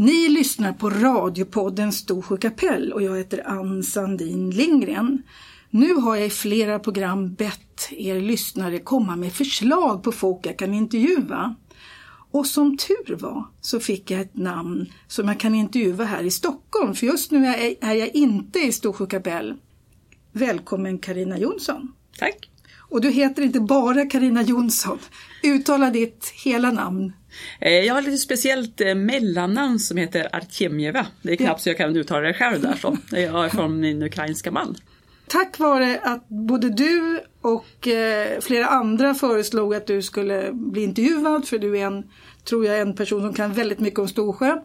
Ni lyssnar på radiopodden Storsjö kapell och jag heter Ann Sandin Lindgren. Nu har jag i flera program bett er lyssnare komma med förslag på folk jag kan intervjua. Och som tur var så fick jag ett namn som jag kan intervjua här i Stockholm, för just nu är jag inte i Storsjö kapell. Välkommen Karina Jonsson! Tack! Och du heter inte bara Karina Jonsson. Uttala ditt hela namn. Eh, jag har ett lite speciellt eh, mellannamn som heter Artemjeva. Det är knappt så jag kan uttala det själv där så. Jag är från min ukrainska man. Tack vare att både du och eh, flera andra föreslog att du skulle bli intervjuad, för du är en, tror jag, en person som kan väldigt mycket om Storsjö,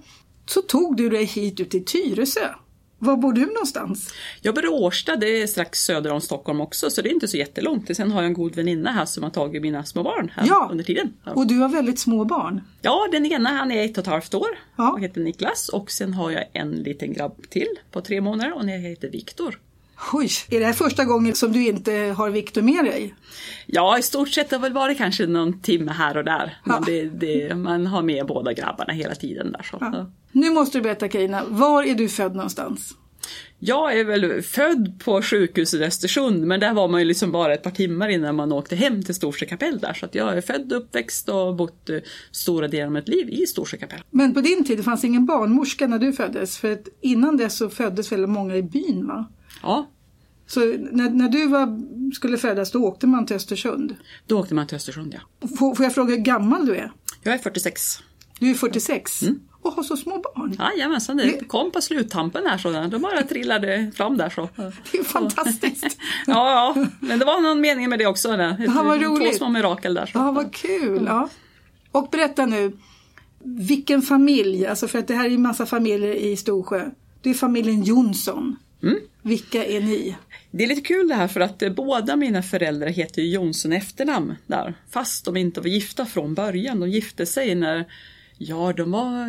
så tog du dig hit ut till Tyresö. Var bor du någonstans? Jag bor i Årsta, det är strax söder om Stockholm också, så det är inte så jättelångt. Sen har jag en god väninna här som har tagit mina små barn här ja. under tiden. Ja. Och du har väldigt små barn? Ja, den ena han är ett och ett halvt år ja. och heter Niklas. Och sen har jag en liten grabb till på tre månader och den heter Viktor. Oj, är det här första gången som du inte har Viktor med dig? Ja, i stort sett har det väl varit kanske någon timme här och där. Men det, det, man har med båda grabbarna hela tiden. Där, så. Ja. Nu måste du berätta Karina, var är du född någonstans? Jag är väl född på sjukhuset i Östersund men där var man ju liksom bara ett par timmar innan man åkte hem till Storsjö kapell där. Så jag är född, uppväxt och bott stora delar av mitt liv i Storsjö kapell. Men på din tid det fanns ingen barnmorska när du föddes? För att innan dess så föddes väldigt många i byn va? Ja. Så när, när du var, skulle födas då åkte man till Östersund? Då åkte man till Östersund ja. Får, får jag fråga hur gammal du är? Jag är 46. Du är 46? Mm. Och har så små barn? Jajamensan, det kom på sluttampen här så de bara trillade fram där så. Det är fantastiskt! ja, ja, men det var någon mening med det också. Där. Vad roligt. Två små mirakel där. Så. Ja, vad kul! Ja. Och berätta nu, vilken familj, alltså för att det här är ju massa familjer i Storsjö. Det är familjen Jonsson. Mm. Vilka är ni? Det är lite kul det här för att båda mina föräldrar heter Jonsson efternamn där. Fast de inte var gifta från början. De gifte sig när, ja de var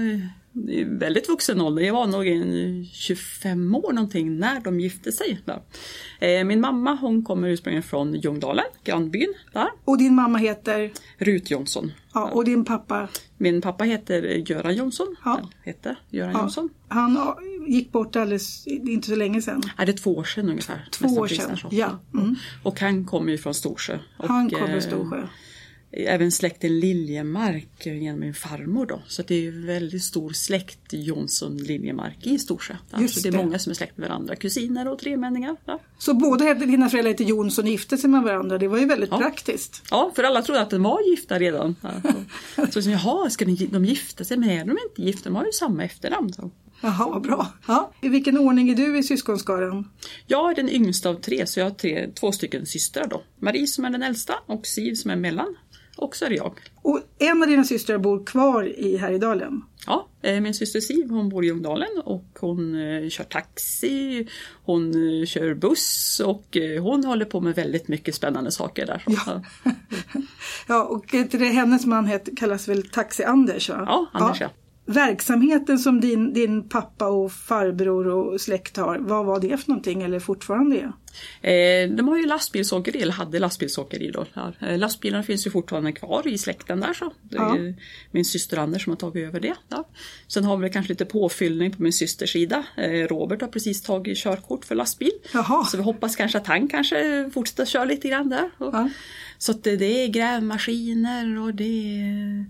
i väldigt vuxen ålder. Jag var nog en 25 år någonting när de gifte sig. Där. Min mamma hon kommer ursprungligen från Ljungdalen, grannbyn där. Och din mamma heter? Rut Jonsson. Ja, och din pappa? Min pappa heter Göran Jonsson. Ja. Heter Göran ja. Jonsson. Han gick bort alldeles, inte så länge sedan. Ja, det är två år sedan ungefär. Två år sedan, ja. Mm. Och han kommer ju från Storsjö. Han och, kommer från Storsjö. Även släkten Liljemark genom min farmor då. Så det är väldigt stor släkt Jonsson Liljemark i Storsjö. Just så det är många som är släkt med varandra, kusiner och tremänningar. Ja. Så båda dina föräldrar heter Jonsson och gifte sig med varandra, det var ju väldigt ja. praktiskt. Ja, för alla trodde att de var gifta redan. Ja. Så, jaha, ska de gifta sig? Men är de inte gifta? De har ju samma efternamn. Så. Jaha, bra. Ja. I vilken ordning är du i syskonskaran? Jag är den yngsta av tre, så jag har tre, två stycken systrar då. Marie som är den äldsta och Siv som är mellan. Och så är det jag. Och en av dina systrar bor kvar i Härjedalen? Ja, min syster Siv hon bor i Ljungdalen och hon eh, kör taxi, hon eh, kör buss och eh, hon håller på med väldigt mycket spännande saker där. Ja, ja och det, hennes man heter, kallas väl Taxi-Anders? Ja, Anders ja. Verksamheten som din, din pappa och farbror och släkt har, vad var det för någonting eller fortfarande är? Eh, de har ju lastbilsåkeri, eller hade lastbilsåkeri då. Eh, lastbilarna finns ju fortfarande kvar i släkten där så. Det är Ja. min syster Anders som har tagit över det. Ja. Sen har vi kanske lite påfyllning på min systers sida. Eh, Robert har precis tagit körkort för lastbil. Jaha. Så vi hoppas kanske att han kanske fortsätter köra lite grann där. Och- Ja. Så det är grävmaskiner och det är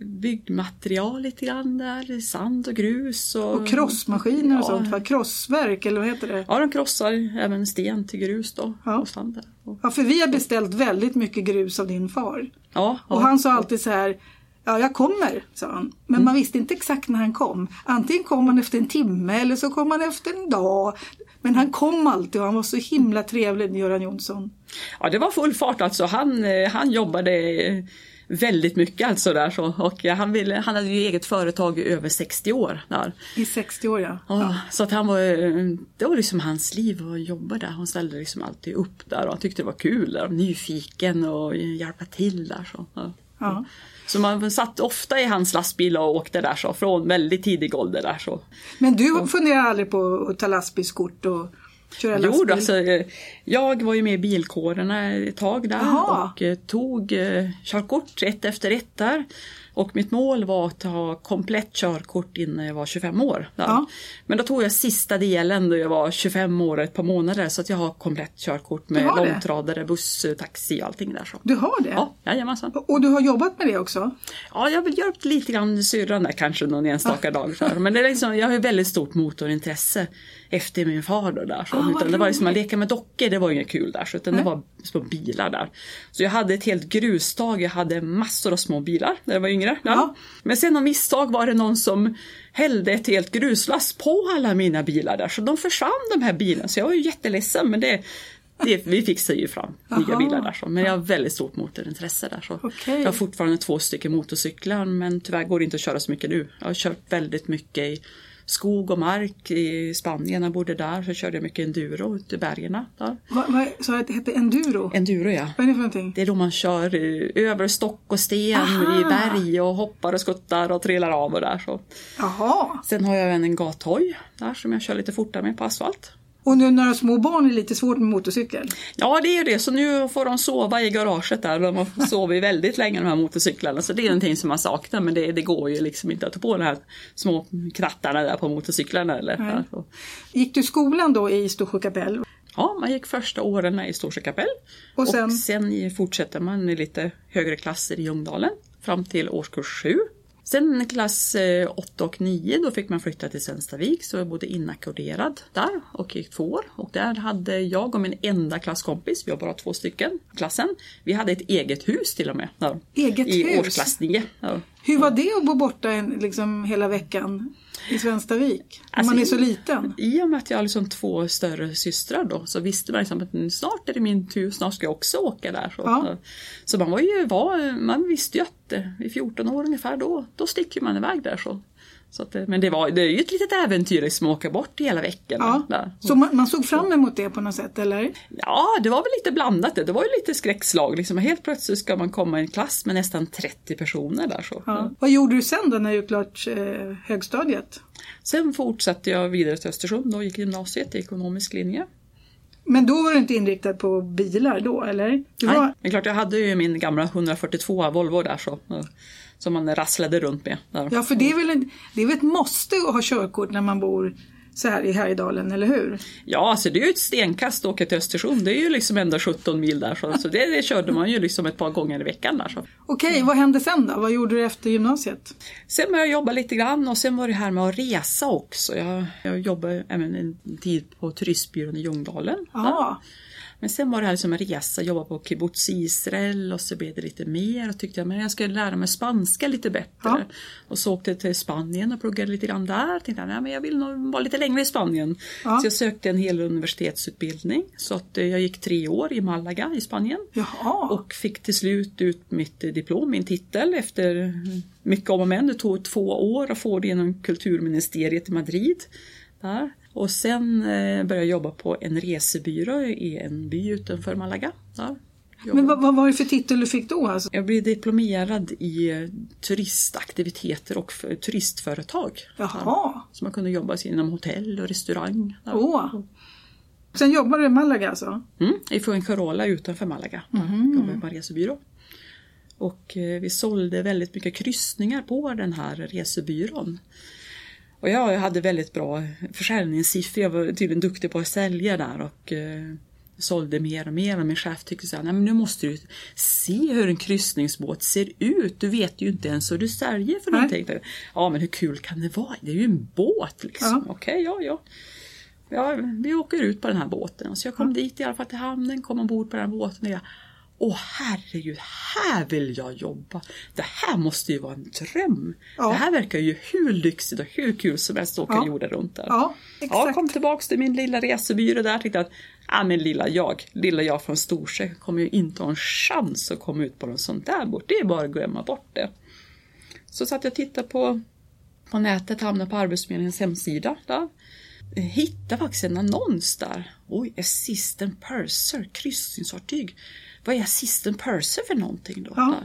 byggmaterial lite grann där. Sand och grus. Och, Och krossmaskiner och Ja. sånt, va? krossverk eller vad heter det? Ja, de krossar även sten till grus då. Ja. Och sand. Och, Ja, för vi har beställt väldigt mycket grus av din far. ja, Och ja. han sa alltid så här, ja jag kommer, sa han. Men man visste inte exakt när han kom. Antingen kom han efter en timme eller så kom han efter en dag. Men han kom alltid och han var så himla trevlig, Göran Jonsson. Ja, det var full fart alltså. Han, eh, han jobbade eh, väldigt mycket alltså där så. Och han, ville, han hade ju eget företag i över 60 år där. I 60 år ja. Ja, Så att han var, det var liksom hans liv att jobba där. Han ställde liksom alltid upp där och han tyckte det var kul där. Nyfiken och hjälpa till där så. Ja. ja. Så man satt ofta i hans lastbil och åkte där så. Från väldigt tidig ålder där så. Men du funderar aldrig på att ta lastbilskort och lastbil? Jo, då, alltså, jag var ju med i bilkårerna ett tag där Jaha. och eh, tog eh, körkort ett efter ett där. Och mitt mål var att ha komplett körkort innan jag var 25 år. Ja. Men då tog jag sista delen då jag var 25 år och ett par månader så att jag har komplett körkort med har långtradare, buss, taxi och allting där. Så. Du har det? Ja, jajamensan. Och du har jobbat med det också? Ja, jag vill göra lite grann syrran där kanske någon enstaka dag. Så här. Men det är liksom, jag har ju väldigt stort motorintresse efter min far då där. Så. Ah, utan det var liksom att leka med dockor, det var inget kul där. Så, utan det var små bilar där. Så jag hade ett helt grustag, jag hade massor av små bilar när jag var yngre. Ja. Ja. Men sen av misstag var det någon som hällde ett helt gruslass på alla mina bilar där. Så de försvann de här bilarna. Så jag var ju jätteledsen men det det, vi fixar ju fram nya Aha. bilar där. Så. Men jag har väldigt stort motorintresse där. Så. Okej. Jag har fortfarande två stycken motorcyklar men tyvärr går det inte att köra så mycket nu. Jag har kört väldigt mycket i skog och mark i Spanien. Jag bodde där så körde jag mycket enduro ute i bergen. Där. Vad, sa du att det hette enduro? Enduro ja. Vad är det för någonting? Det är då man kör över stock och sten Aha. i berg och hoppar och skuttar och trillar av och där. Så. Jaha. Sen har jag även en gathoj där som jag kör lite fortare med på asfalt. Och nu när har små barn är det lite svårt med motorcykel? Ja det är ju det, så nu får de sova i garaget där. De har sovit väldigt länge de här motorcyklarna. Så det är någonting som man saknar men det, det går ju liksom inte att ta på de här små knattarna där på motorcyklarna. Eller, Nej. Gick du skolan då i Storsjö kapell? Ja, man gick första åren i Storsjö kapell. Och sen? och sen fortsätter man i lite högre klasser i Ljungdalen fram till årskurs 7. Sen klass 8 och 9 då fick man flytta till Svenstavik så jag bodde inackorderad där och gick två år. Och där hade jag och min enda klasskompis, vi var bara två stycken i klassen, vi hade ett eget hus till och med. Där, Eget I hus? årsklass 9. Ja. Hur var det att bo borta en, liksom, hela veckan i Svenstavik? Om Alltså, man är så liten? I och med att jag har liksom två större systrar då så visste man liksom att mm, snart är det min tur, snart ska jag också åka där. Så, Ja. så man var ju, var, man visste ju att eh, vid 14 år ungefär då, då sticker man iväg där. Så. Att, men det, var, det är ju ett litet äventyr att åka bort hela veckan. Ja. Där. Så man, man såg fram emot det på något sätt, eller? Ja, det var väl lite blandat det. Det var ju lite skräckslag. Liksom. Helt plötsligt ska man komma i en klass med nästan 30 personer där. Så. Ja. Vad gjorde du sen då när du klart eh, högstadiet? Sen fortsatte jag vidare till Östersund och gick gymnasiet i ekonomisk linje. Men då var du inte inriktad på bilar då, eller? Du var... Nej, det är klart jag hade ju min gamla 142 Volvo där så. Som man rasslade runt med. Där. Ja, för det är, väl en, det är väl ett måste att ha körkort när man bor så här i Härjedalen, eller hur? Ja, alltså det är ju ett stenkast att åka till Östersund. Det är ju liksom ändå 17 mil där. Så, så det, det körde man ju liksom ett par gånger i veckan där. Så. Okej, vad hände sen då? Vad gjorde du efter gymnasiet? Sen började jag jobba lite grann och sen var det här med att resa också. Jag, jag jobbade även en tid på turistbyrån i Ljungdalen. Ja, Men sen var det här liksom en resa, jobba på kibbutz i Israel och så blev det lite mer och tyckte jag men jag ska lära mig spanska lite bättre. Ja. Och så åkte jag till Spanien och pluggade lite grann där. Tänkte jag, nej, men jag vill nog vara lite längre i Spanien. Ja. Så jag sökte en hel universitetsutbildning. Så att eh, jag gick tre år i Malaga i Spanien. jaha. Och fick till slut ut mitt eh, diplom, min titel efter mycket om och men. Det tog två år att få det genom kulturministeriet i Madrid. Där. Och sen eh, började jag jobba på en resebyrå i en by utanför Malaga. Där. Men vad, vad var det för titel du fick då? Alltså? Jag blev diplomerad i eh, turistaktiviteter och för, turistföretag. Jaha. Så man kunde jobba inom hotell och restaurang. Åh. Sen jobbade du i Malaga alltså? Mm, I Fuengirola utanför Malaga. Jobbade jag på en resebyrå. Och eh, vi sålde väldigt mycket kryssningar på den här resebyrån. Och jag hade väldigt bra försäljningssiffror. Jag var tydligen duktig på att sälja där och eh, sålde mer och mer. Och min chef tyckte så här, Nej, men nu måste du se hur en kryssningsbåt ser ut. Du vet ju inte ens vad du säljer för Nej. någonting. Ja men hur kul kan det vara? Det är ju en båt liksom. Ja. Okej, ja ja. Ja, vi åker ut på den här båten. Så jag kom dit i alla fall till hamnen, kom ombord på den här båten och jag Åh herregud, här vill jag jobba. Det här måste ju vara en dröm. Ja. Det här verkar ju hur lyxigt och hur kul som helst att åka Ja. jorden runt där. Ja, exakt. kom tillbaks till min lilla resebyrå där. Tänkte att, ja men lilla jag, lilla jag från Storsjö kommer ju inte ha en chans att komma ut på någon sånt där bort. Det är bara att glömma bort det. Så satt jag och tittade på, på nätet, hamnade på Arbetsförmedlingens hemsida där. Jag hittade faktiskt en annons där. Oj, assistant purser, kryssningsfartyg. Vad är assistant purser för någonting då? Ja.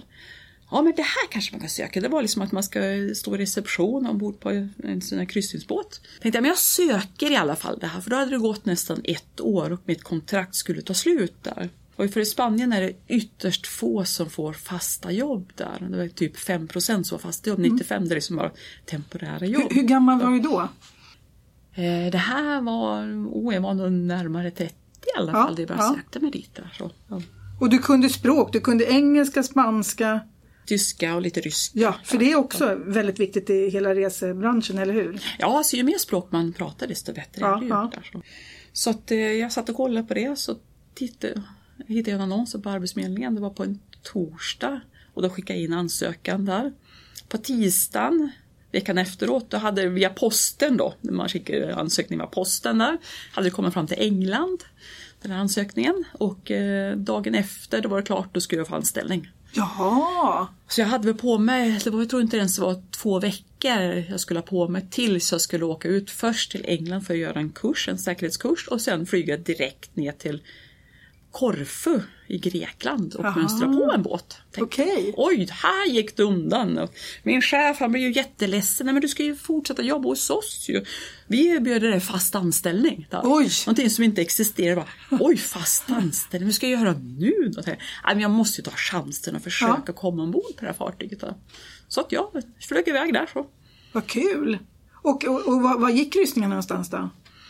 Ja, men det här kanske man kan söka. Det var liksom att man ska stå i reception ombord på en sån här kryssningsbåt. Tänkte jag, men jag söker i alla fall det här. För då hade det gått nästan ett år och mitt kontrakt skulle ta slut där. Och för i Spanien är det ytterst få som får fasta jobb där. Det var typ 5 som får fasta jobb, 95 det är liksom bara temporära jobb. Hur, hur gammal var du då? Eh, det här var, oh, jag var nog närmare 30 i alla Ja, fall, det jag bara ja. sökte mig dit. Där, så. Ja. Och du kunde språk, du kunde engelska, spanska. Tyska och lite ryska. Ja, för det är också väldigt viktigt i hela resebranschen, eller hur? Ja, alltså ju mer språk man pratar desto bättre Ja, är det ju. ja. Där, så så att, eh, jag satt och kollade på det så tittade, hittade jag en annons på Arbetsförmedlingen. Det var på en torsdag och då skickade jag in ansökan där. På tisdagen veckan efteråt, då hade via posten då, när man skickade ansökning via posten där, hade det kommit fram till England, den här ansökningen. Och eh, dagen efter, då var det klart, då skulle jag få anställning. Jaha! Så jag hade väl på mig, det var, jag tror inte ens det var två veckor jag skulle ha på mig tills jag skulle åka ut först till England för att göra en kurs, en säkerhetskurs och sen flyga direkt ner till Korfu i Grekland och Aha. mönstra på en båt. Okej. Oj, här gick det undan. Min chef han blev ju jätteledsen. Nej, men du ska ju fortsätta jobba hos oss ju. Vi erbjöd dig fast anställning. Där. Oj. Någonting som inte existerar. Bara, Oj, fast anställning. Vad ska jag göra nu då? Nej, men jag måste ju ta chansen och försöka komma ombord på det här fartyget. Där. Så att jag flög iväg där. Så. Vad kul! Och, och, och var, var gick kryssningen någonstans då?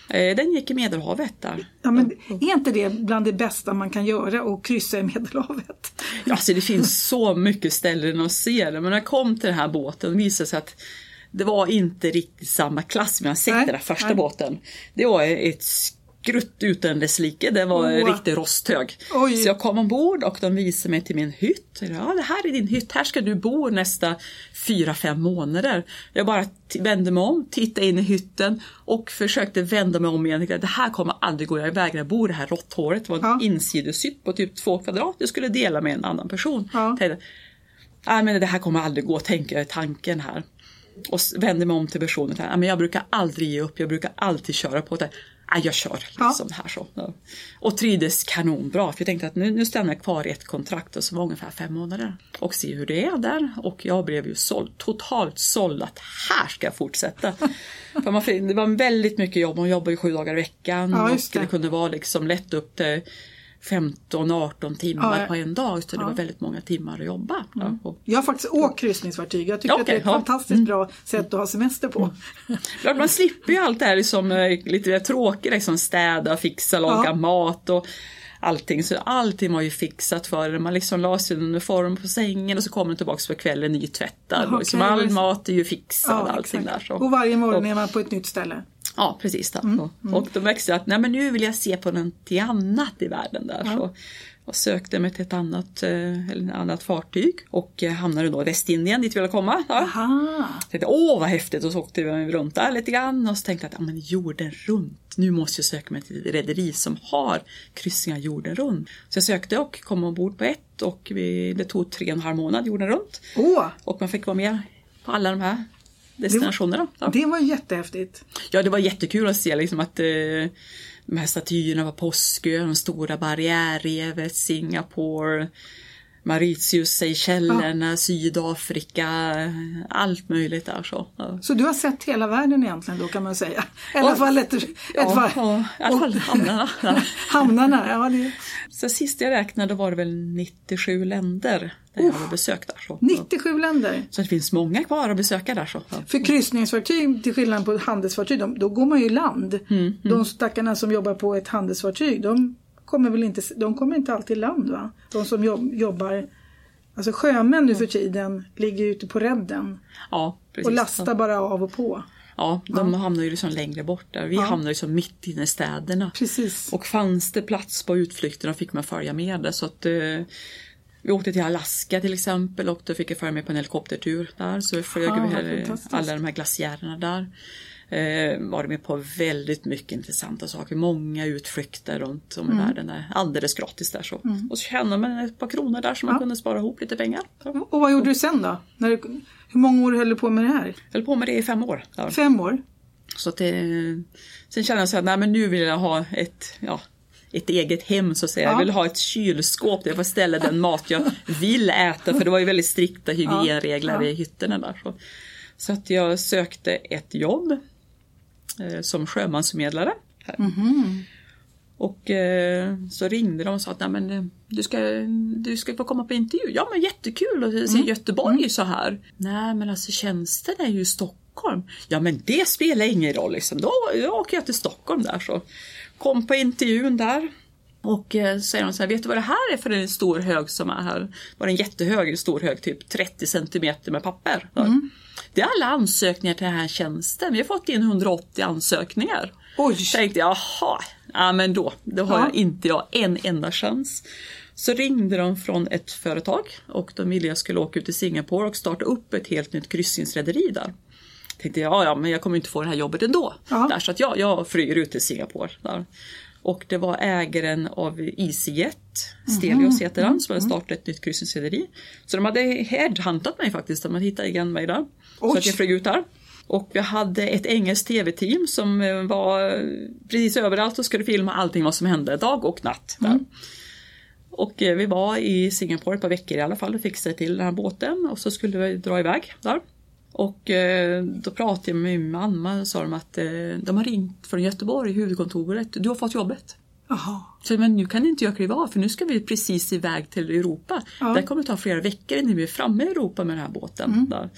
Eh, Den gick i Medelhavet där. Ja, men är inte det bland det bästa man kan göra att kryssa i Medelhavet? Ja, Alltså det finns så mycket ställen att se det. Men när jag kom till den här båten visade sig att det var inte riktigt samma klass som jag sett Nej, den där första nej. båten. Det var ett skrutt utan dess like. Det var en riktig rosthög. Oj. Så jag kom ombord och de visade mig till min hytt. Ja, det här är din hytt. Här ska du bo nästa fyra, fem månader. Jag bara vände mig om, tittade in i hytten och försökte vända mig om igen. Det här kommer aldrig gå. Jag vägrar bo i det här råtthåret. Det var en Ja. insideshytt på typ två kvadrat. Jag skulle dela med en annan person. Ja. Tänkte, Nej men det här kommer aldrig gå, tänker jag i tanken här. Och s- vände mig om till personen. Men jag brukar aldrig ge upp, jag brukar alltid köra på det. Jag kör liksom Ja. här så. Och trivdes kanonbra, för jag tänkte att nu, nu stannar jag kvar i ett kontrakt och så var ungefär fem månader. Och se hur det är där. Och jag blev ju såld, totalt såld att här ska jag fortsätta. för man, det var väldigt mycket jobb, man jobbar ju sju dagar i veckan. Ja, och det. det kunde vara liksom lätt upp till 15-18 timmar Ja, på en dag. Så det ja. Mm. var väldigt många timmar att jobba. Ja, och Jag har faktiskt åkt kryssningsfartyg. Jag tycker Ja, att det är ett ja. Mm. fantastiskt bra sätt att ha semester på. Klart, man slipper ju allt det här liksom, eh, lite tråkiga, liksom städa, fixa, laga Ja. mat och allting. Så allting var ju fixat för en. Man liksom la sin uniform på sängen och så kommer man tillbaka på kvällen nytvättad. Och liksom, all mat är ju fixad, allting exakt. där. Så. Och varje morgon är man på ett nytt ställe. Ja, precis. Där. Mm, Och, och då växte jag att nej, men nu vill jag se på någonting annat i världen där. Så. Och sökte mig till ett annat, eh, eller ett annat fartyg och eh, hamnade då i Västindien dit vi ville komma. Ja. Aha. Jag tänkte, åh vad häftigt och så åkte vi runt där lite grann och så tänkte jag att ja, men jorden runt, nu måste jag söka mig till ett rederi som har kryssningar jorden runt. Så jag sökte och kom ombord på ett och vi, det tog tre och en halv månad jorden runt. Åh, Och man fick vara med på alla de här destinationerna. Ja. det var jättehäftigt. Ja, det var jättekul att se liksom att eh, de här statyerna var Påskön, de stora barriärrevet, Singapore, Mauritius, Seychellerna, Sydafrika, allt möjligt där så. Ja. Så du har sett hela världen egentligen då kan man säga. I alla Ja. fall ett, ett Ja, varv. ja, i alla fall hamnarna. Ja. Hamnarna, ja det Så sist jag räknade var det väl 97 länder där jag hade besökt där. Så. 97 länder. så det finns många kvar att besöka där. Så. Ja. För kryssningsfartyg, till skillnad på handelsfartyg, de, då går man ju i land. Mm, De stackarna som jobbar på ett handelsfartyg, de kommer väl inte, de kommer inte alltid i land va? De som jobb, jobbar, alltså sjömän nu för tiden ligger ute på redden Ja, precis. och lastar bara av och på. Ja, de hamnar ju liksom längre bort där. Vi Ja. hamnar ju som mitt inne i städerna. Precis. Och fanns det plats på utflykterna fick man följa med det. Så att, eh, vi åkte till Alaska till exempel och då fick jag följa med på en helikoptertur där. Så vi flög Ah, över alla de här glaciärerna där. Eh, var med på väldigt mycket intressanta saker. Många utflykter runt om i Mm. världen där. Alldeles gratis där så. Och så tjänade man ett par kronor där så man Ja. kunde spara ihop lite pengar. Så. Och vad gjorde du sen då? När du, hur många år höll du på med det här? Jag höll på med det i fem år. Där. Fem år? Så att det, sen kände jag så att nej, men nu vill jag ha ett, ja, ett eget hem så att säga. Ja. Jag vill ha ett kylskåp där jag får ställa den mat jag vill äta. För det var ju väldigt strikta hygienregler Ja. i hytterna där. Så, så att jag sökte ett jobb eh, som sjömansförmedlare. Här. Mhm. Och eh, så ringde de och sa att Nej, men, eh, du, ska, du ska få komma på intervju. Ja men jättekul att se Göteborg så här. Nej men alltså tjänsten är ju i Stockholm. Ja men det spelar ingen roll liksom. Då, då åker jag till Stockholm där så. Kom på intervjun där. Och eh, säger de så här, vet du vad det här är för en stor hög som är här? Var en jättehög, stor hög, typ 30 centimeter med papper. Mm. Det är alla ansökningar till den här tjänsten. Vi har fått in 180 ansökningar. Oj! Tänkte jag, jaha, ja men då, då har Ja. jag inte jag en enda chans. Så ringde de från ett företag och de ville jag skulle åka ut till Singapore och starta upp ett helt nytt kryssningsrederi där. Tänkte jag, ja, ja men jag kommer inte få det här jobbet ändå. Ja. Där, så att jag, jag flyger ut till Singapore. Där. Och det var ägaren av EasyJet, Stelios heter han, som hade startat ett nytt kryssningsrederi. Så de hade headhuntat mig faktiskt, de hade hittat igen mig där. Så Oj. att jag flög ut där. Och vi hade ett engelskt tv-team som eh, var precis överallt och skulle filma allting vad som hände dag och natt. Där. Och eh, vi var i Singapore ett par veckor i alla fall och fixade till den här båten och så skulle vi dra iväg där. Och eh, då pratade jag med min mamma och sa de att eh, de har ringt från Göteborg, huvudkontoret, du har fått jobbet. Jaha. Så, men nu kan inte jag kliva av för nu ska vi precis iväg till Europa. Ja. Det kommer ta flera veckor innan vi är framme i Europa med den här båten. Där.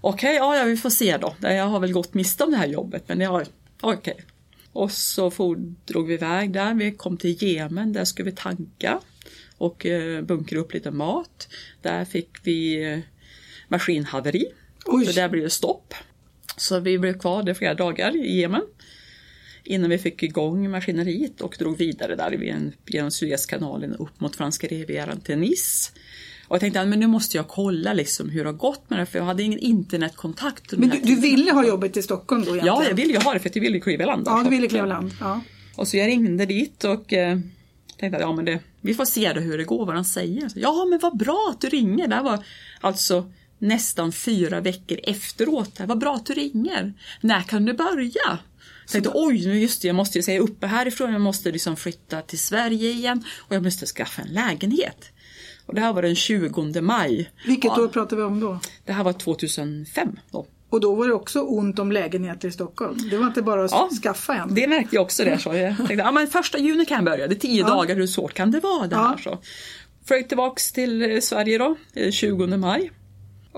Okej, ja, ja, vi får se då. Jag har väl gått miste om det här jobbet men jag, okej. Och så for, drog vi iväg där. Vi kom till Jemen, där skulle vi tanka och eh, bunkra upp lite mat. Där fick vi eh, maskinhaveri. Oj. Så där blev det stopp. Så vi blev kvar där flera dagar i Jemen innan vi fick igång maskineriet och drog vidare där genom- Suezkanalen upp mot franska rivieran till Nice. Och jag tänkte att men nu måste jag kolla liksom hur det har gått med det för jag hade ingen internetkontakt. Men du, du ville ha jobbet i Stockholm då egentligen? Ja, jag ville ju ha det för jag ville kliva i land. där. Ja, du ville att, kliva i land. Ja. och så jag ringde dit och eh, tänkte att ja, men det, vi får se då hur det går, vad han säger. Så, ja, men vad bra att du ringer. Det var alltså nästan fyra veckor efteråt. Var bra att du ringer. När kan du börja? Jag tänkte, oj, nu just det, jag måste ju säga uppe härifrån. Jag måste liksom flytta till Sverige igen och jag måste skaffa en lägenhet. Och det här var den 20 maj. Vilket Ja, år pratar vi om då? Det här var 2005 då. Och då var det också ont om lägenheter i Stockholm. Det var inte bara att Ja, skaffa en. Det märkte jag också det. Så jag tänkte, ja, men första juni kan jag börja. Det är tio Ja. dagar, hur svårt kan det vara det här? Så. Flög tillbaks till eh, Sverige då, eh, 20 maj.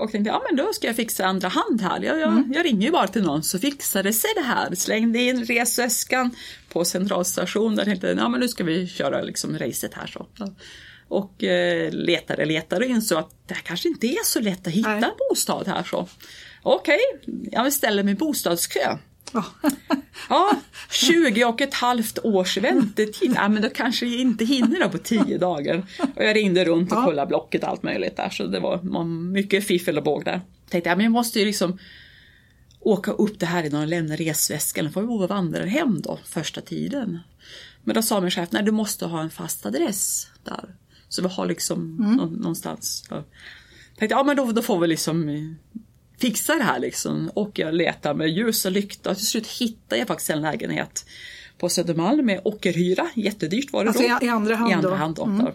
Och tänkte, ja men då ska jag fixa andra hand här. Jag, jag, Mm. jag ringer ju bara till någon så fixar det sig det här. Slängde in resväskan på centralstation där tänkte, ja men nu ska vi köra liksom racet här så. Och eh, letade, letade och insåg att det här kanske inte är så lätt att hitta Nej. en bostad här så. Okej, jag ställer mig i bostadskö. Ja. Ja, 20 och ett halvt års väntetid. Ja, men då kanske jag inte hinner då på 10 dagar. Och jag ringde runt och Ja. kollade blocket och allt möjligt där. Så det var mycket fiffel och båg där. Tänkte jag, men jag måste ju liksom åka upp det här innan och lämna resväskan. Då får vi och vandra hem då första tiden. Men då sa min chef, nej du måste ha en fast adress där. Så vi har liksom nå- någonstans. Så tänkte, ja men då, då får vi liksom eh, fixa det här liksom. Och jag letar med ljus och lykta till slut hittade jag faktiskt en lägenhet på Södermalm med ockerhyra. Jättedyrt var det Alltså då. i- andra hand I andra hand då. Mm.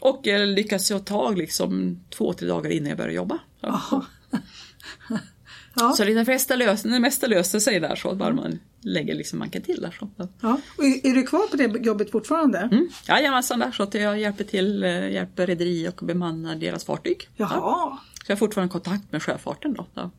Och jag lyckades få tag liksom två, tre dagar innan jag började jobba. Jaha. Ja. Så det mesta, löser, det mesta löser sig där så bara man lägger liksom manken till där. Så. Ja. Och är du kvar på det jobbet fortfarande? Mm. Jajamensan, där så att jag hjälper till, eh, hjälper rederi och bemannar deras fartyg. Ja. Så jag har fortfarande kontakt med sjöfarten då. Ja.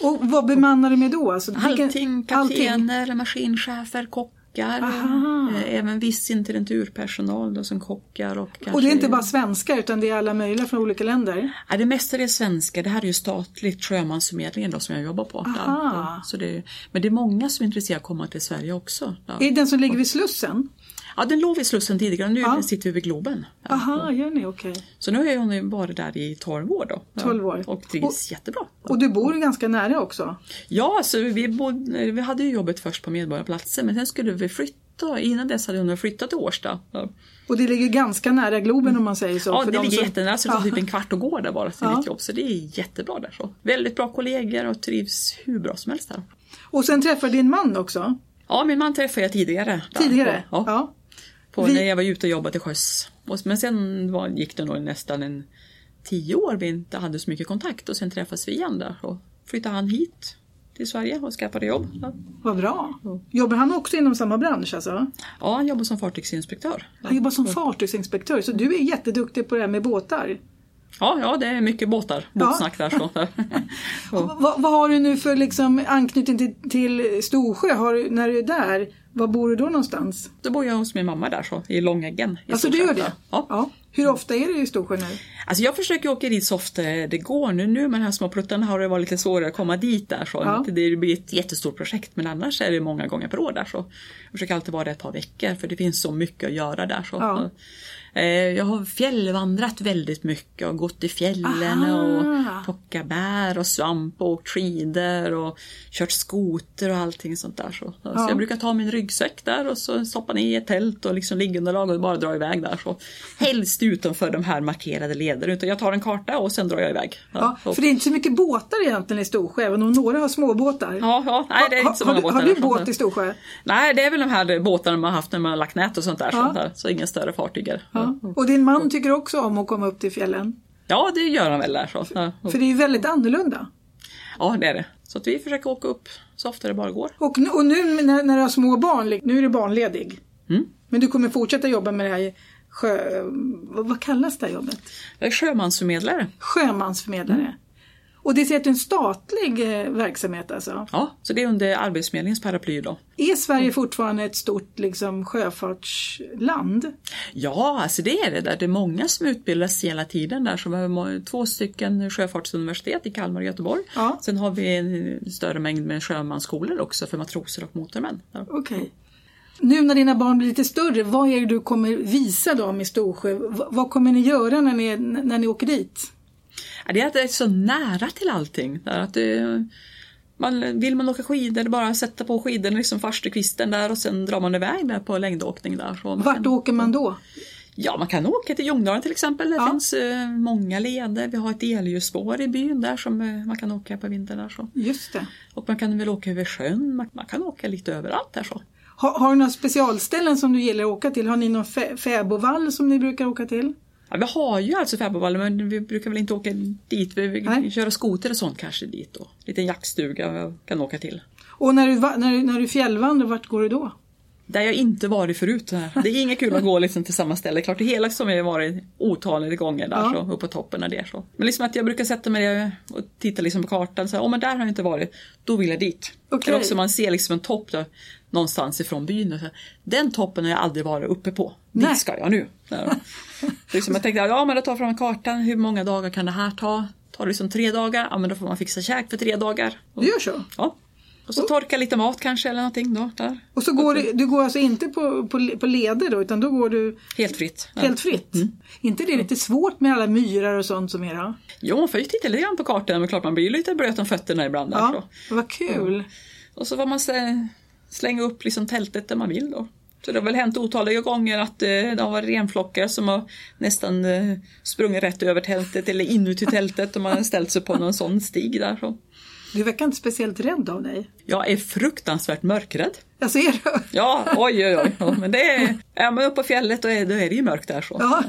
Och vad bemannar du med då? Alltså, Allting, allting. kaptener, maskinchefer, kockar, Aha. eh, även viss intendenturpersonal då, som kockar. Och, Och det är inte bara svenskar utan det är alla möjliga från olika länder? Ja, det mesta är svenska. Det här är ju statligt sjömansförmedlingen då, som jag jobbar på. Aha. Så det, men det är många som är intresserade av att komma till Sverige också. Ja, Är det den som ligger vid Slussen? Ja den låg vid Slussen tidigare, nu Ja. sitter vi vid Globen. Aha, gör ni? Okej. Så nu har hon varit där i 12 år då. Ja, 12 år. Och trivs jättebra. Och du bor ganska nära också? Ja, så vi, bodde, vi hade ju jobbet först på Medborgarplatsen men sen skulle vi flytta. Innan dess hade hon flyttat till Årsta. Och det ligger ganska nära Globen om man säger så? ja för det de ligger som- jättenära så det tar typ en kvart att gå där bara till Ja. mitt jobb. Så det är jättebra där. Så. Väldigt bra kollegor och trivs hur bra som helst där. Och sen träffar din man också? Ja, min man träffade jag tidigare. där. Tidigare? Ja, ja. På Vi- när jag var ute och jobbade till sjöss. Men sen var, gick det nog nästan en tio år vi inte hade så mycket kontakt och sen träffades vi igen där. Och flyttade han hit till Sverige och skaffade jobb. Ja. Vad bra. Jobbar han också inom samma bransch alltså? ja, han jobbar som fartygsinspektör. Han jobbar som fartygsinspektör, så du är jätteduktig på det här med båtar. Ja, ja, det är mycket båtar, båtsnack där. Så. Vad, vad har du nu för liksom anknytning till, till Storsjö? Har, när du är där, var bor du då någonstans? Då bor jag hos min mamma där så, i Långäggen. I Alltså du gör det? Ja. Hur ofta är du i Storsjö nu? Alltså jag försöker åka dit så ofta det går. Nu, nu med de här små pluttarna har det varit lite svårare att komma dit där. Så Ja. Det blir ett jättestort projekt men annars är det många gånger per år där. Så jag försöker alltid vara där ett par veckor för det finns så mycket att göra där. Så. Ja. Eh, Jag har fjällvandrat väldigt mycket och gått i fjällen Aha. och plockat bär och svamp och åkt skidor och kört skoter och allting sånt där. Så, så Ja. jag brukar ta min ryggsäck där och så stoppa ner i ett tält och liksom liggunderlag och bara dra iväg där. Så. Helst utanför de här markerade leder utan jag tar en karta och sen drar jag iväg. Ja, så. för det är inte så mycket båtar egentligen i Storsjö, även om några har småbåtar. Ja, ja, nej det är inte så många har, båtar. har du båt i Storsjö? Nej, det är väl de här båtarna man har haft när man har lagt nät och sånt där. Ja. Sånt där. Så inga större fartyg. Ja. Och din man tycker också om att komma upp till fjällen? Ja, det gör han väl där. Så. Ja. För det är ju väldigt annorlunda. ja, det är det. Så att vi försöker åka upp så ofta det bara går. Och nu, och nu när, när du har små barn, nu är du barnledig. Mm. Men du kommer fortsätta jobba med det här sjö... Vad, kallas det här jobbet? Sjömansförmedlare. Sjömansförmedlare. Och det är en statlig eh, verksamhet alltså. Ja, så det är under Arbetsförmedlingens paraply då. Är Sverige fortfarande ett stort liksom, sjöfartsland? Ja, alltså det är det där. Det är många som utbildas hela tiden där. Så vi har två stycken sjöfartsuniversitet i Kalmar och Göteborg. Ja. Sen har vi en större mängd med sjömansskolor också för matroser och motormän. Okej. Nu när dina barn blir lite större, vad är det du kommer visa dem i Storsjö? Vad kommer ni göra när ni, när ni åker dit? Ja, Det är att det är så nära till allting. Att det, man, vill man åka skidor, bara sätta på skidorna, liksom farstukvisten där och sen drar man iväg där på längdåkning där. Så Vart kan, åker man då? Ja, man kan åka till Ljungdalen till exempel. Det Ja. finns eh, många leder. Vi har ett elljusspår i byn där som eh, man kan åka på vintern. Där, så. Just det. Och man kan väl åka över sjön. Man, man kan åka lite överallt där så. Har, har du några specialställen som du gillar att åka till? Har ni någon fä- fäbodvall som ni brukar åka till? Ja, vi har ju alltså Fäbodvallen men vi brukar väl inte åka dit. Vi Nej. köra skoter och sånt kanske dit då. Liten jaktstuga kan åka till. Och när du, när, du- när du fjällvandrar, vart går du då? Där jag inte varit förut. Det är inget kul att gå liksom till samma ställe. Klart det hela som jag varit otaliga gånger där Ja. så, upp på toppen av det. Så. Men liksom att jag brukar sätta mig där och titta liksom på kartan. Så här, oh, men där har jag inte varit. Då vill jag dit. Okej. Eller också man ser liksom en topp där, någonstans ifrån byn. Och så här, Den toppen har jag aldrig varit uppe på. Nej. Dit ska jag nu. Liksom jag tänkte, ja men då tar fram kartan. Hur många dagar kan det här ta? Tar det liksom tre dagar? Ja men då får man fixa käk för tre dagar. Och, Du gör så? ja. Och så torka lite mat kanske eller någonting då. Där. Och så går du, du går alltså inte på, på, på leder då, utan då går du Helt fritt. Helt fritt? inte det lite svårt med alla myrar och sånt som är då? Jo, man får ju titta lite grann på kartan, men klart man blir ju lite blöt om fötterna ibland. Ja, så. vad kul! Och så får man slä, slänga upp liksom tältet där man vill då. Så det har väl hänt otaliga gånger att eh, det har varit renflockar som har nästan eh, sprungit rätt över tältet eller inuti tältet och man har ställt sig på någon sån stig där. Så. Du verkar inte speciellt rädd av dig. Jag är fruktansvärt mörkrädd. Jag ser det. Ja, oj oj oj. Ja, men det är, är man uppe på fjället då är, då är det ju mörkt där. Så. Ja.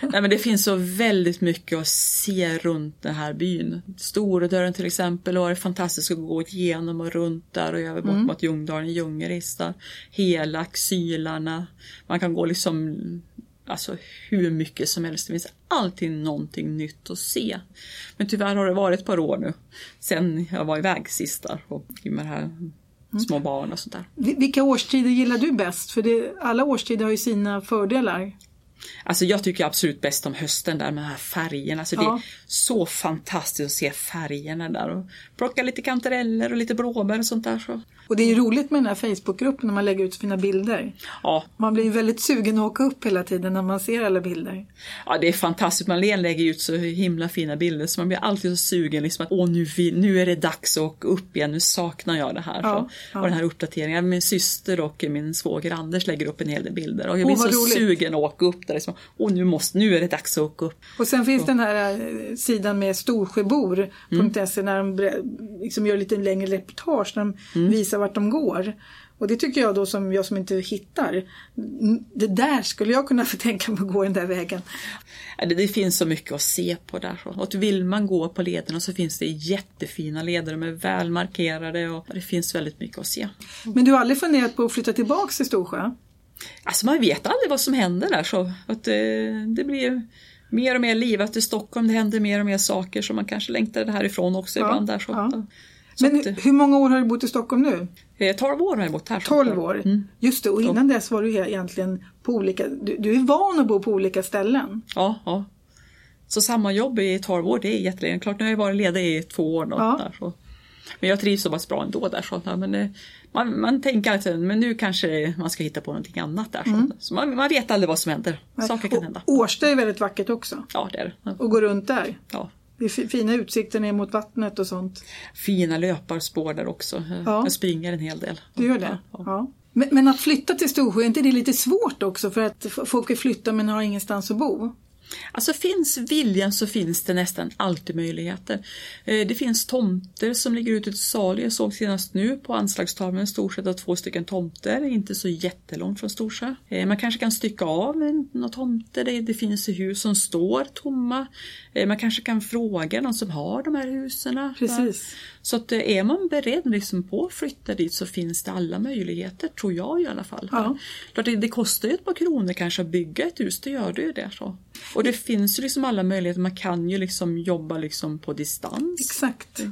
Nej, men det finns så väldigt mycket att se runt den här byn. Storedörren till exempel och det är fantastiskt att gå igenom och runt där och över bort Mm. mot Ljungdalen, Ljungeris där. Helax, Sylarna. Man kan gå liksom Alltså hur mycket som helst. Det finns alltid någonting nytt att se. Men tyvärr har det varit ett par år nu sen jag var iväg sist där och med här Mm. små barn och sånt där. Vi- Vilka årstider gillar du bäst? För det, alla årstider har ju sina fördelar. Alltså jag tycker absolut bäst om hösten där med de här färgerna. Alltså Ja. Det är så fantastiskt att se färgerna där. Och plocka lite kantareller och lite blåbär och sånt där. Så. Och det är ju roligt med den här Facebookgruppen när man lägger ut sina bilder. Ja, Man blir ju väldigt sugen att åka upp hela tiden när man ser alla bilder. ja, det är fantastiskt. Man lägger ut så himla fina bilder så man blir alltid så sugen. Liksom att Åh, nu, nu är det dags att åka upp igen. Nu saknar jag det här. Ja, så. ja. Och den här uppdateringen. Min syster och min svåger Anders lägger upp en hel del bilder. Och jag blir vad så roligt. sugen att åka upp upp där. Liksom. Och nu, måste, nu är det dags att åka upp. Och sen finns den här eh, sidan med storsjöbor.se när de liksom gör lite längre reportage när de visar vart de går. Och det tycker jag då som jag som inte hittar. Det där skulle jag kunna få tänka mig att gå den där vägen. Det, det finns så mycket att se på där. Och vill man gå på lederna så finns det jättefina leder. De är väl markerade och det finns väldigt mycket att se. Men du har aldrig funderat på att flytta tillbaks till Storsjö? Alltså man vet aldrig vad som händer där. Så att det, det blir mer och mer livat i Stockholm. Det händer mer och mer saker så man kanske längtar härifrån också Ja, ibland. Där, så. ja. Men att, hur många år har du bott i Stockholm nu? eh, 12 år har jag bott här. så. 12 år? Mm. Just det, och innan dess var du egentligen på olika... Du, du är van att bo på olika ställen. Ja, ja. Så samma jobb i 12 år, det är jättelänge. Klart, nu har jag varit ledig i två år. Då, Ja. där, så. Men jag trivs så pass bra ändå där. Så, men, eh, man, man tänker alltid, men nu kanske man ska hitta på någonting annat där. Mm. så man, man vet aldrig vad som händer. Saker kan hända. Årsta är väldigt vackert också. Ja, det är det. Och gå runt där. Ja. Det är fi- fina utsikter ner mot vattnet och sånt. Fina löparspår där också. Ja. Jag springer en hel del. Du gör det? Ja. Ja. Men, men att flytta till Storsjö, är inte det lite svårt också? För att folk vill flytta men har ingenstans att bo. Alltså finns viljan så finns det nästan alltid möjligheter. Eh, Det finns tomter som ligger ute till salu. Jag såg senast nu på anslagstavlan Storsjö att två stycken tomter, inte så jättelångt från Storsjö. Eh, Man kanske kan stycka av några tomter. Det, finns hus som står tomma. Eh, Man kanske kan fråga någon som har de här husen. Precis. Så att är man beredd liksom på att flytta dit så finns det alla möjligheter, tror jag i alla fall. Ja. Det kostar ju ett par kronor kanske att bygga ett hus, det gör det ju det. Så. Och det finns ju liksom alla möjligheter, man kan ju liksom jobba liksom på distans. Exakt.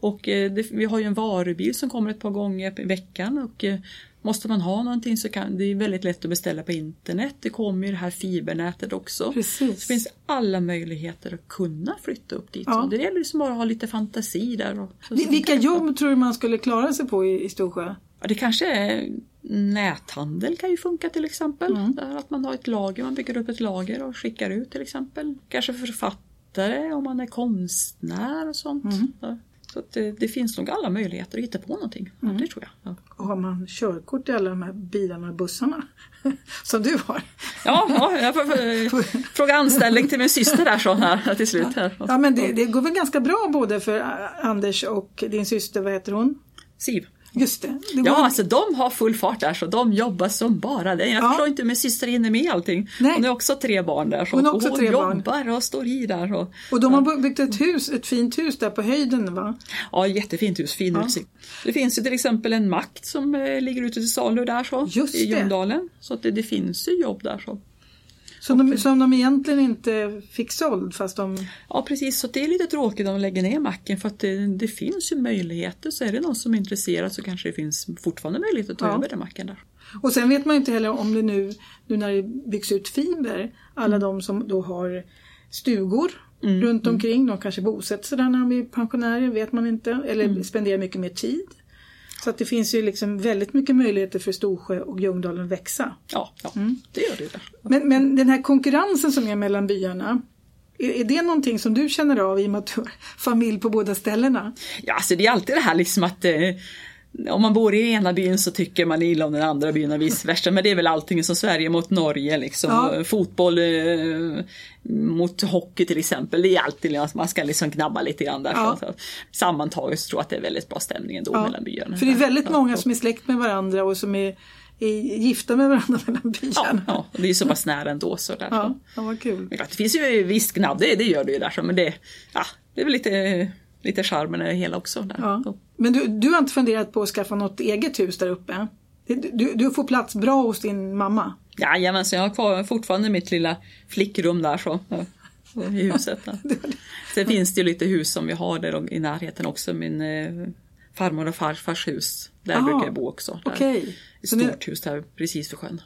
Och eh, det, vi har ju en varubil som kommer ett par gånger i veckan och eh, måste man ha någonting så kan det är väldigt lätt att beställa på internet. Det kommer ju det här fibernätet också. Precis. Det finns alla möjligheter att kunna flytta upp dit. Ja. Så det gäller liksom bara att ha lite fantasi där. Och, så, Vi- så Vilka jobb tror du man skulle klara sig på i, i Storsjö? Ja, det kanske är näthandel kan ju funka till exempel. Mm. Där att man har ett lager, man bygger upp ett lager och skickar ut till exempel. Kanske författare om man är konstnär och sånt. Mm. Så att det, det finns nog alla möjligheter att hitta på någonting. Mm. det tror jag. Ja, Och har man körkort i alla de här bilarna och bussarna? Som du har. ja, ja jag får, får fråga anställning till min syster där så här till slut. Här. Ja men det, det går väl ganska bra både för Anders och din syster, vad heter hon? Siv. Just det. det går, Ja, alltså de har full fart där så de jobbar som bara det. Jag Ja. förstår inte hur min syster hinner med allting. Nej. Hon har också tre barn där. Så Hon också hon tre barn. jobbar och står i där. Och, Och de har byggt ett hus, ett fint hus där på höjden va? Ja, jättefint hus, fin Ja. utsikt. Det finns ju till exempel en mack som eh, ligger ute till salu där så, Just i. Ljungdalen. Så att det, det finns ju jobb där. Så. Som de, som de egentligen inte fick såld fast de... Ja precis, så det är lite tråkigt om de lägger ner macken för att det, det finns ju möjligheter. Så är det någon som är intresserad så kanske det finns fortfarande möjlighet att ta Ja. över den macken där. Och sen vet man ju inte heller om det nu, nu när det byggs ut fiber, alla de som då har stugor Mm, runt omkring, de kanske bosätter sig där när de blir pensionärer, vet man inte, eller Mm. spenderar mycket mer tid. Så att det finns ju liksom väldigt mycket möjligheter för Storsjö och Ljungdalen att växa. Ja, ja Mm. det gör det. Men, men den här konkurrensen som är mellan byarna, är, är det någonting som du känner av i och med att du har familj på båda ställena? Ja, alltså det är alltid det här liksom att eh, om man bor i ena byn så tycker man illa om den andra byn och vice versa. Men det är väl allting som Sverige mot Norge liksom. Ja. Fotboll eh, mot hockey till exempel. Det är alltid att man ska liksom gnabba lite grann där. Ja. Så, så, sammantaget så tror jag att det är väldigt bra stämning ändå Ja, mellan byarna. För det är väldigt Ja, många ja. som är släkt med varandra och som är, är gifta med varandra mellan Ja, byarna. ja, och det är så pass nära ändå. Så där, Ja, så. ja vad kul. Det finns ju visst gnabb, det, det gör det ju där. Men det, ja, det är väl lite, lite charmen i det hela också. Där. Ja. Så. Men du, du har inte funderat på att skaffa något eget hus där uppe? Du, du får plats bra hos din mamma? Jajamensan, jag har kvar fortfarande mitt lilla flickrum där så. ja, I huset. Sen finns det ju lite hus som vi har där i närheten också. Min eh, farmor och farfars hus. Där Aha, brukar jag bo också. Där. Okej. Ett Så stort hus där precis vid sjön.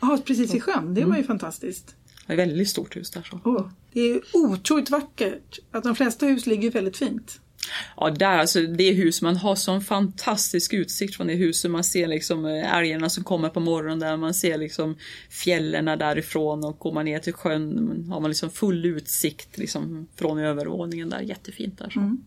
Ja. Precis i sjön. Det var ju fantastiskt. Det är ett väldigt stort hus där. Så. Åh, det är otroligt vackert. Att de flesta hus ligger väldigt fint. Ja, där alltså det hus man har sån fantastisk utsikt från det huset. Man ser liksom eh, älgarna som kommer på morgonen där. Man ser liksom fjällen därifrån och går man ner till sjön har man liksom full utsikt liksom från övervåningen där. Jättefint där. Så. Mm.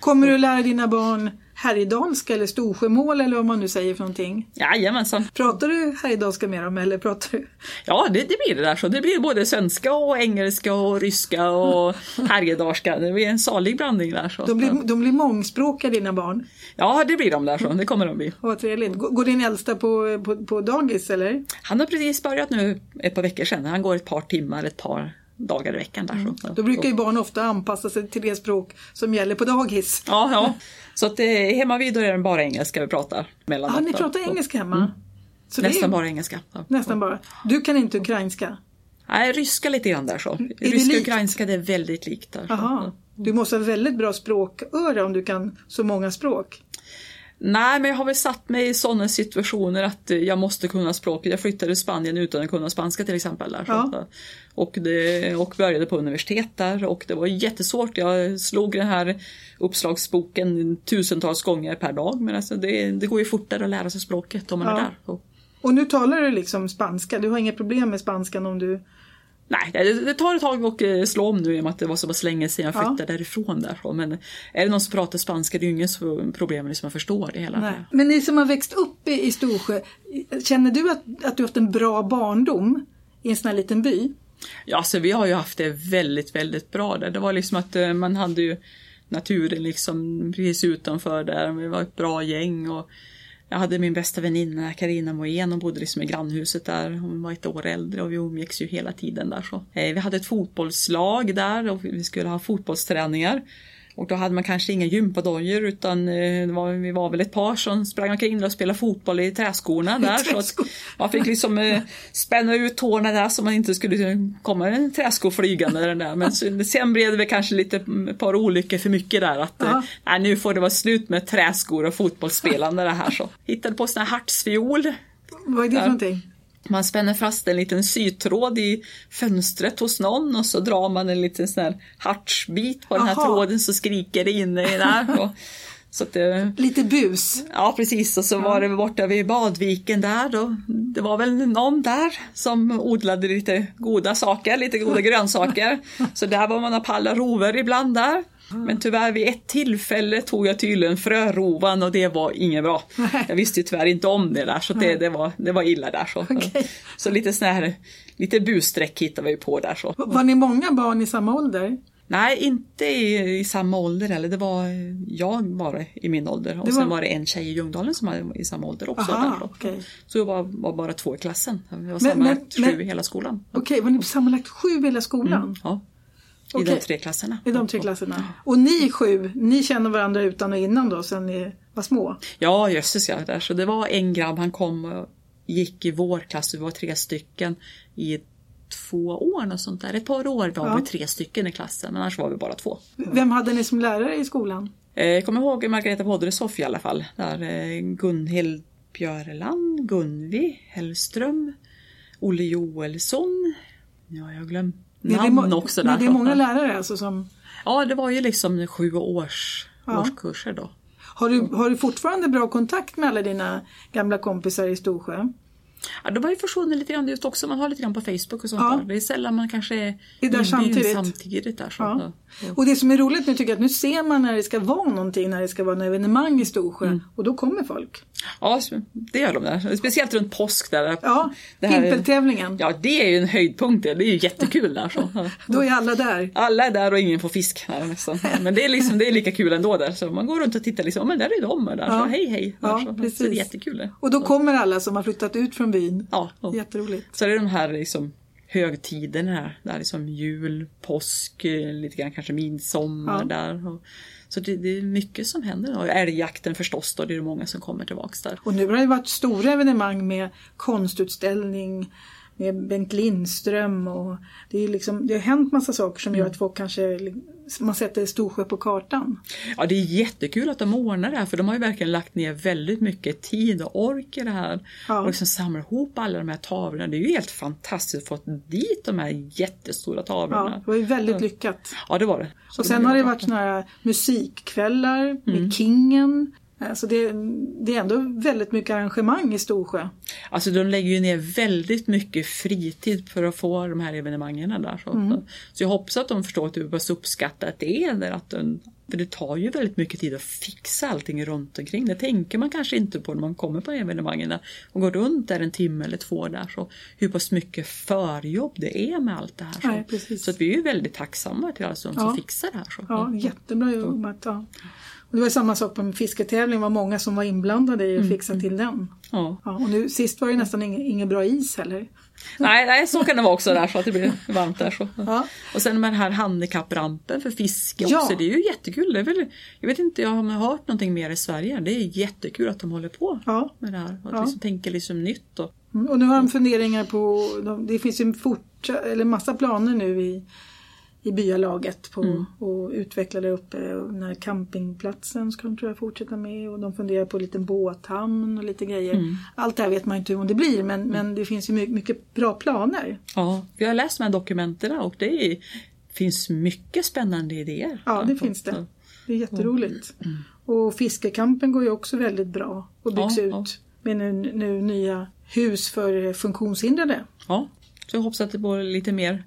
Kommer du lära dina barn härjedalska eller storsjömål eller vad man nu säger för någonting? Jajamensan. Pratar du härjedalska med dem eller pratar du? Ja, det, det blir det där så. Det blir både svenska och engelska och ryska och härjedalska. Det blir en salig blandning där. Så. De blir, de blir mångspråkiga dina barn? Ja, det blir de där så. Det kommer de bli. Vad trevligt. Går din äldsta på, på, på dagis eller? Han har precis börjat nu ett par veckor sedan. Han går ett par timmar, ett par dagar i veckan. Där, så. Då brukar ju barn ofta anpassa sig till det språk som gäller på dagis. Ja, ja. Så att det, hemma vid är det bara engelska vi pratar. Ja, ni pratar engelska hemma? Mm. Nästan bara engelska. Ja. Nästan bara. Du kan inte ukrainska? Nej, ryska lite grann där så. Ryska och ukrainska det är väldigt likt där. Aha. Du måste ha väldigt bra språköra om du kan så många språk. Nej, men jag har väl satt mig i sådana situationer att jag måste kunna språket. Jag flyttade till Spanien utan att kunna spanska till exempel. Där, ja. Och, det, och började på universitet där och det var jättesvårt. Jag slog den här uppslagsboken tusentals gånger per dag. Men alltså det, det går ju fortare att lära sig språket om man ja. är där. Och, och nu talar du liksom spanska. Du har inga problem med spanskan om du Nej, det, det tar ett tag att eh, slå om nu i och med att det var så pass länge sedan jag flyttade ja. därifrån. Där. Men är det någon som pratar spanska, det är ju inget problem liksom att förstå det hela. Nej. Men ni som har växt upp i, i Storsjö, känner du att, att du haft en bra barndom i en sån här liten by? Ja, alltså vi har ju haft det väldigt, väldigt bra där. Det var liksom att eh, man hade ju naturen liksom precis utanför där. Vi var ett bra gäng och jag hade min bästa väninna Karina Moen, hon bodde liksom i grannhuset där. Hon var ett år äldre och vi umgicks ju hela tiden där. Så. Eh, vi hade ett fotbollslag där och vi skulle ha fotbollsträningar. Och då hade man kanske inga gympadojor utan eh, var, vi var väl ett par som sprang omkring och spelade fotboll i träskorna där. så att man fick liksom eh, spänna ut tårna där så man inte skulle komma en träsko flygande. Där. Men sen blev det väl kanske lite ett par olyckor för mycket där. Att eh, nej, nu får det vara slut med träskor och fotbollsspelande det här. Så. Hittade på sån här hartsfiol. Vad är det för någonting? Man spänner fast en liten sytråd i fönstret hos någon och så drar man en liten sån här hartsbit på den här tråden så skriker det inne där. Och, så det, Lite bus. Ja precis och så var det borta vid Badviken där då. Det var väl någon där som odlade lite goda saker, lite goda grönsaker. Så där var man och pallade rover ibland där. Men tyvärr vid ett tillfälle tog jag tydligen frörovan och det var inget bra. Jag visste ju tyvärr inte om det där så det, det, var, det var illa där. Så, okay. så lite sån här, lite bussträck hittade vi på där. Så. Var ni många barn i samma ålder? Nej, inte i, i samma ålder eller det var jag bara i min ålder och var... sen var det en tjej i Ljungdalen som var i samma ålder också. Aha, okay. Så jag var, var, bara två i klassen. Vi var sammanlagt sju i hela skolan. Okej, okay, var ni sammanlagt sju i hela skolan? Mm, ja. I de tre klasserna. I de tre klasserna. Och ni sju, ni känner varandra utan och innan då, sen ni var små? Ja, jösses ja. Där. Så det var en grabb, han kom och gick i vår klass, vi var tre stycken i två år och sånt där. Ett par år var ja. vi tre stycken i klassen, men annars var vi bara två. Vem hade ni som lärare i skolan? Eh, jag kommer ihåg Margareta Wodresoff i alla fall. Där eh, Gunhild Björland, Gunvi Hellström, Olle Joelsson. Ja, jag har glömt namn också. Där. det är många lärare alltså som... Ja, det var ju liksom sju års, ja. årskurser då. Har du, har du fortfarande bra kontakt med alla dina gamla kompisar i Storsjö? Ja, de har ju försvunnit lite grann just också. Man har lite grann på Facebook och sånt ja. där. Det är sällan man kanske är, är där samtidigt. samtidigt där, så. Ja. Och det som är roligt nu tycker jag att nu ser man när det ska vara någonting, när det ska vara en evenemang i Storsjö mm. och då kommer folk. Ja, det gör de där. Speciellt runt påsk. Där. Ja, pimpeltävlingen. Ja, det är ju en höjdpunkt. Det är ju jättekul där. Så. då är alla där. Alla är där och ingen får fisk. Här, nästan. Men det är, liksom, det är lika kul ändå där. Så man går runt och tittar liksom, men där är de. Där. Så, hej hej. Ja, så. precis. så det är jättekul. Och då kommer alla som har flyttat ut från byn. Ja. Jätteroligt. Så det är de här liksom, högtiderna där liksom jul, påsk, lite grann kanske midsommar ja. där. Och, så det, det, är mycket som händer. Och älgjakten förstås då, det är många som kommer tillbaks där. Och nu har det varit stora evenemang med konstutställning, med Bengt Lindström och det, är liksom, det har hänt massa saker som gör att folk kanske man sätter Storsjö på kartan. Ja det är jättekul att de ordnar det här för de har ju verkligen lagt ner väldigt mycket tid och ork i det här. Ja. Och liksom samla ihop alla de här tavlorna. Det är ju helt fantastiskt att få dit de här jättestora tavlorna. Ja, det var ju väldigt lyckat. Ja det var det. Så och sen har det varit såna här musikkvällar med mm. Kingen. Alltså det, det, är ändå väldigt mycket arrangemang i Storsjö. Alltså de lägger ju ner väldigt mycket fritid för att få de här evenemangen där. Så, mm. så jag hoppas att de förstår att du bör uppskatta att det är där, att de För det tar ju väldigt mycket tid att fixa allting runt omkring. Det tänker man kanske inte på när man kommer på evenemangen och går runt där en timme eller två där. Så hur pass mycket förjobb det är med allt det här. Så, Nej, så att vi är ju väldigt tacksamma till alla som, som Ja. fixar det här. Så. Ja, jättebra jobbat. Ja. Och det var samma sak på en fisketävling, det var många som var inblandade i att fixa till den. Ja. Ja, och nu, sist var det nästan ingen, ingen bra is heller. Nej, nej, så kan det vara också där så att det blir varmt där. Så. Ja. Och sen med den här handikapprampen för fiske Ja. också, det är ju jättekul. Det är väl, jag vet inte, jag har hört någonting mer i Sverige. Det är jättekul att de håller på Ja. med det här. Att Ja. liksom tänker liksom nytt. Och, Mm, Och nu har de funderingar på, de, det finns ju fortsatt, eller massa planer nu i, i byalaget på Mm. att utveckla där uppe. Och den här campingplatsen ska de tror jag fortsätta med och de funderar på en liten båthamn och lite grejer. Mm. Allt det här vet man inte hur det blir men, men det finns ju mycket, mycket bra planer. ja, vi har läst de här dokumenten och det är, finns mycket spännande idéer. Ja, det finns det. Det är jätteroligt. Och fiskekampen går ju också väldigt bra och byggs Mm. Ja, ut med nu, nu nya hus för funktionshindrade. Ja, så jag hoppas att det blir lite mer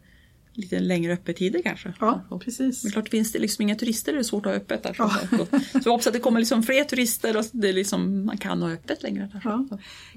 lite längre öppettider kanske. Ja, precis. Men klart finns det liksom inga turister är det svårt att ha öppet där. Så, så jag hoppas att det kommer liksom fler turister och det liksom, man kan ha öppet längre. Där. Ja.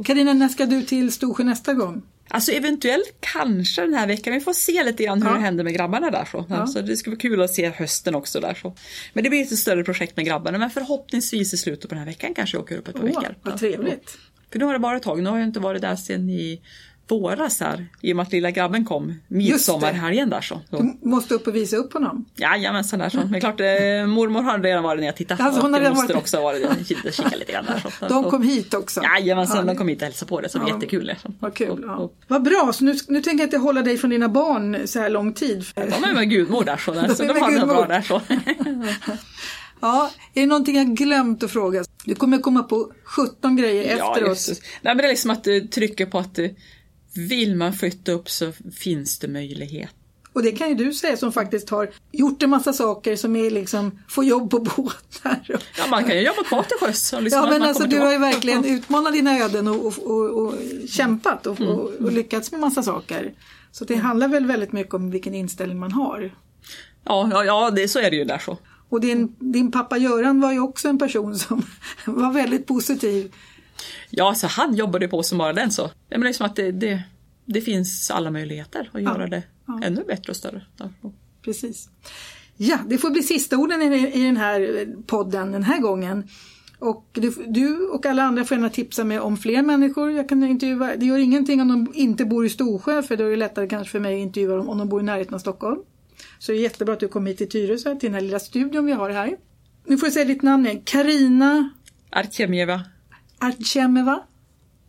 Carina, när ska du till Storsjö nästa gång? Alltså eventuellt kanske den här veckan. Vi får se lite grann hur Ja. det händer med grabbarna där. Så. Ja. så det ska bli kul att se hösten också där. Så. Men det blir ett större projekt med grabbarna. Men förhoppningsvis i slutet på den här veckan kanske jag åker upp ett par Åh, veckor. vad Ja. trevligt. För nu har det bara ett tag. Nu har jag inte varit där sedan i våras här. I och med att lilla grabben kom midsommarhelgen där. Så. så. Du måste upp och visa upp honom. Jajamensan där så. Men klart, eh, mormor har redan varit ner och tittat. Alltså, hon har redan varit- också varit och kikat lite grann där. Så. De kom hit också. Jajamensan, Ja, de kom hit och hälsade på det. Så det var jättekul. liksom. Vad kul. Ja. och- Vad bra, så nu, nu tänker jag inte hålla dig från dina barn så här lång tid. De är med gudmor där så, där, De så de med har det bra där så. Ja, är det någonting jag glömt att fråga? Du kommer komma på 17 grejer Ja, efter just. Nej, men det är liksom att du trycker på att eh, vill man flytta upp så finns det möjlighet. Och det kan ju du säga som faktiskt har gjort en massa saker som är liksom, får jobb på båtar. Ja, man kan ju jobba kvar till sjöss. liksom Ja men alltså du har ju verkligen utmanat dina öden och, och, och, och kämpat och, Mm, och lyckats med massa saker. Så det handlar väl väldigt mycket om vilken inställning man har. Ja, ja, ja det, så är det ju där så. Och din, din pappa Göran var ju också en person som var väldigt positiv. Ja, så han jobbade på som bara den så. Ja, men det är som att det, det, det finns alla möjligheter att göra det ja. ännu bättre och större. Ja. Precis. Ja, det får bli sista orden i, i den här podden den här gången. Och du, du och alla andra får gärna tipsa mig om fler människor. Jag kan intervjua, det gör ingenting om de inte bor i Storsjö för då är det lättare kanske för mig att intervjua dem om de bor i närheten av Stockholm. Så det är jättebra att du kom hit till Tyresö, till den här lilla studion vi har här. Nu får jag säga ditt namn igen. Karina Artjemjeva. Artjemeva,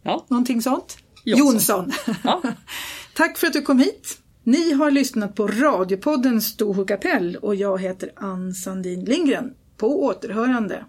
Ja, någonting sånt? Jonsson. Ja. Tack för att du kom hit. Ni har lyssnat på radiopodden Storsjö kapell och jag heter Ann Sandin Lindgren. På återhörande.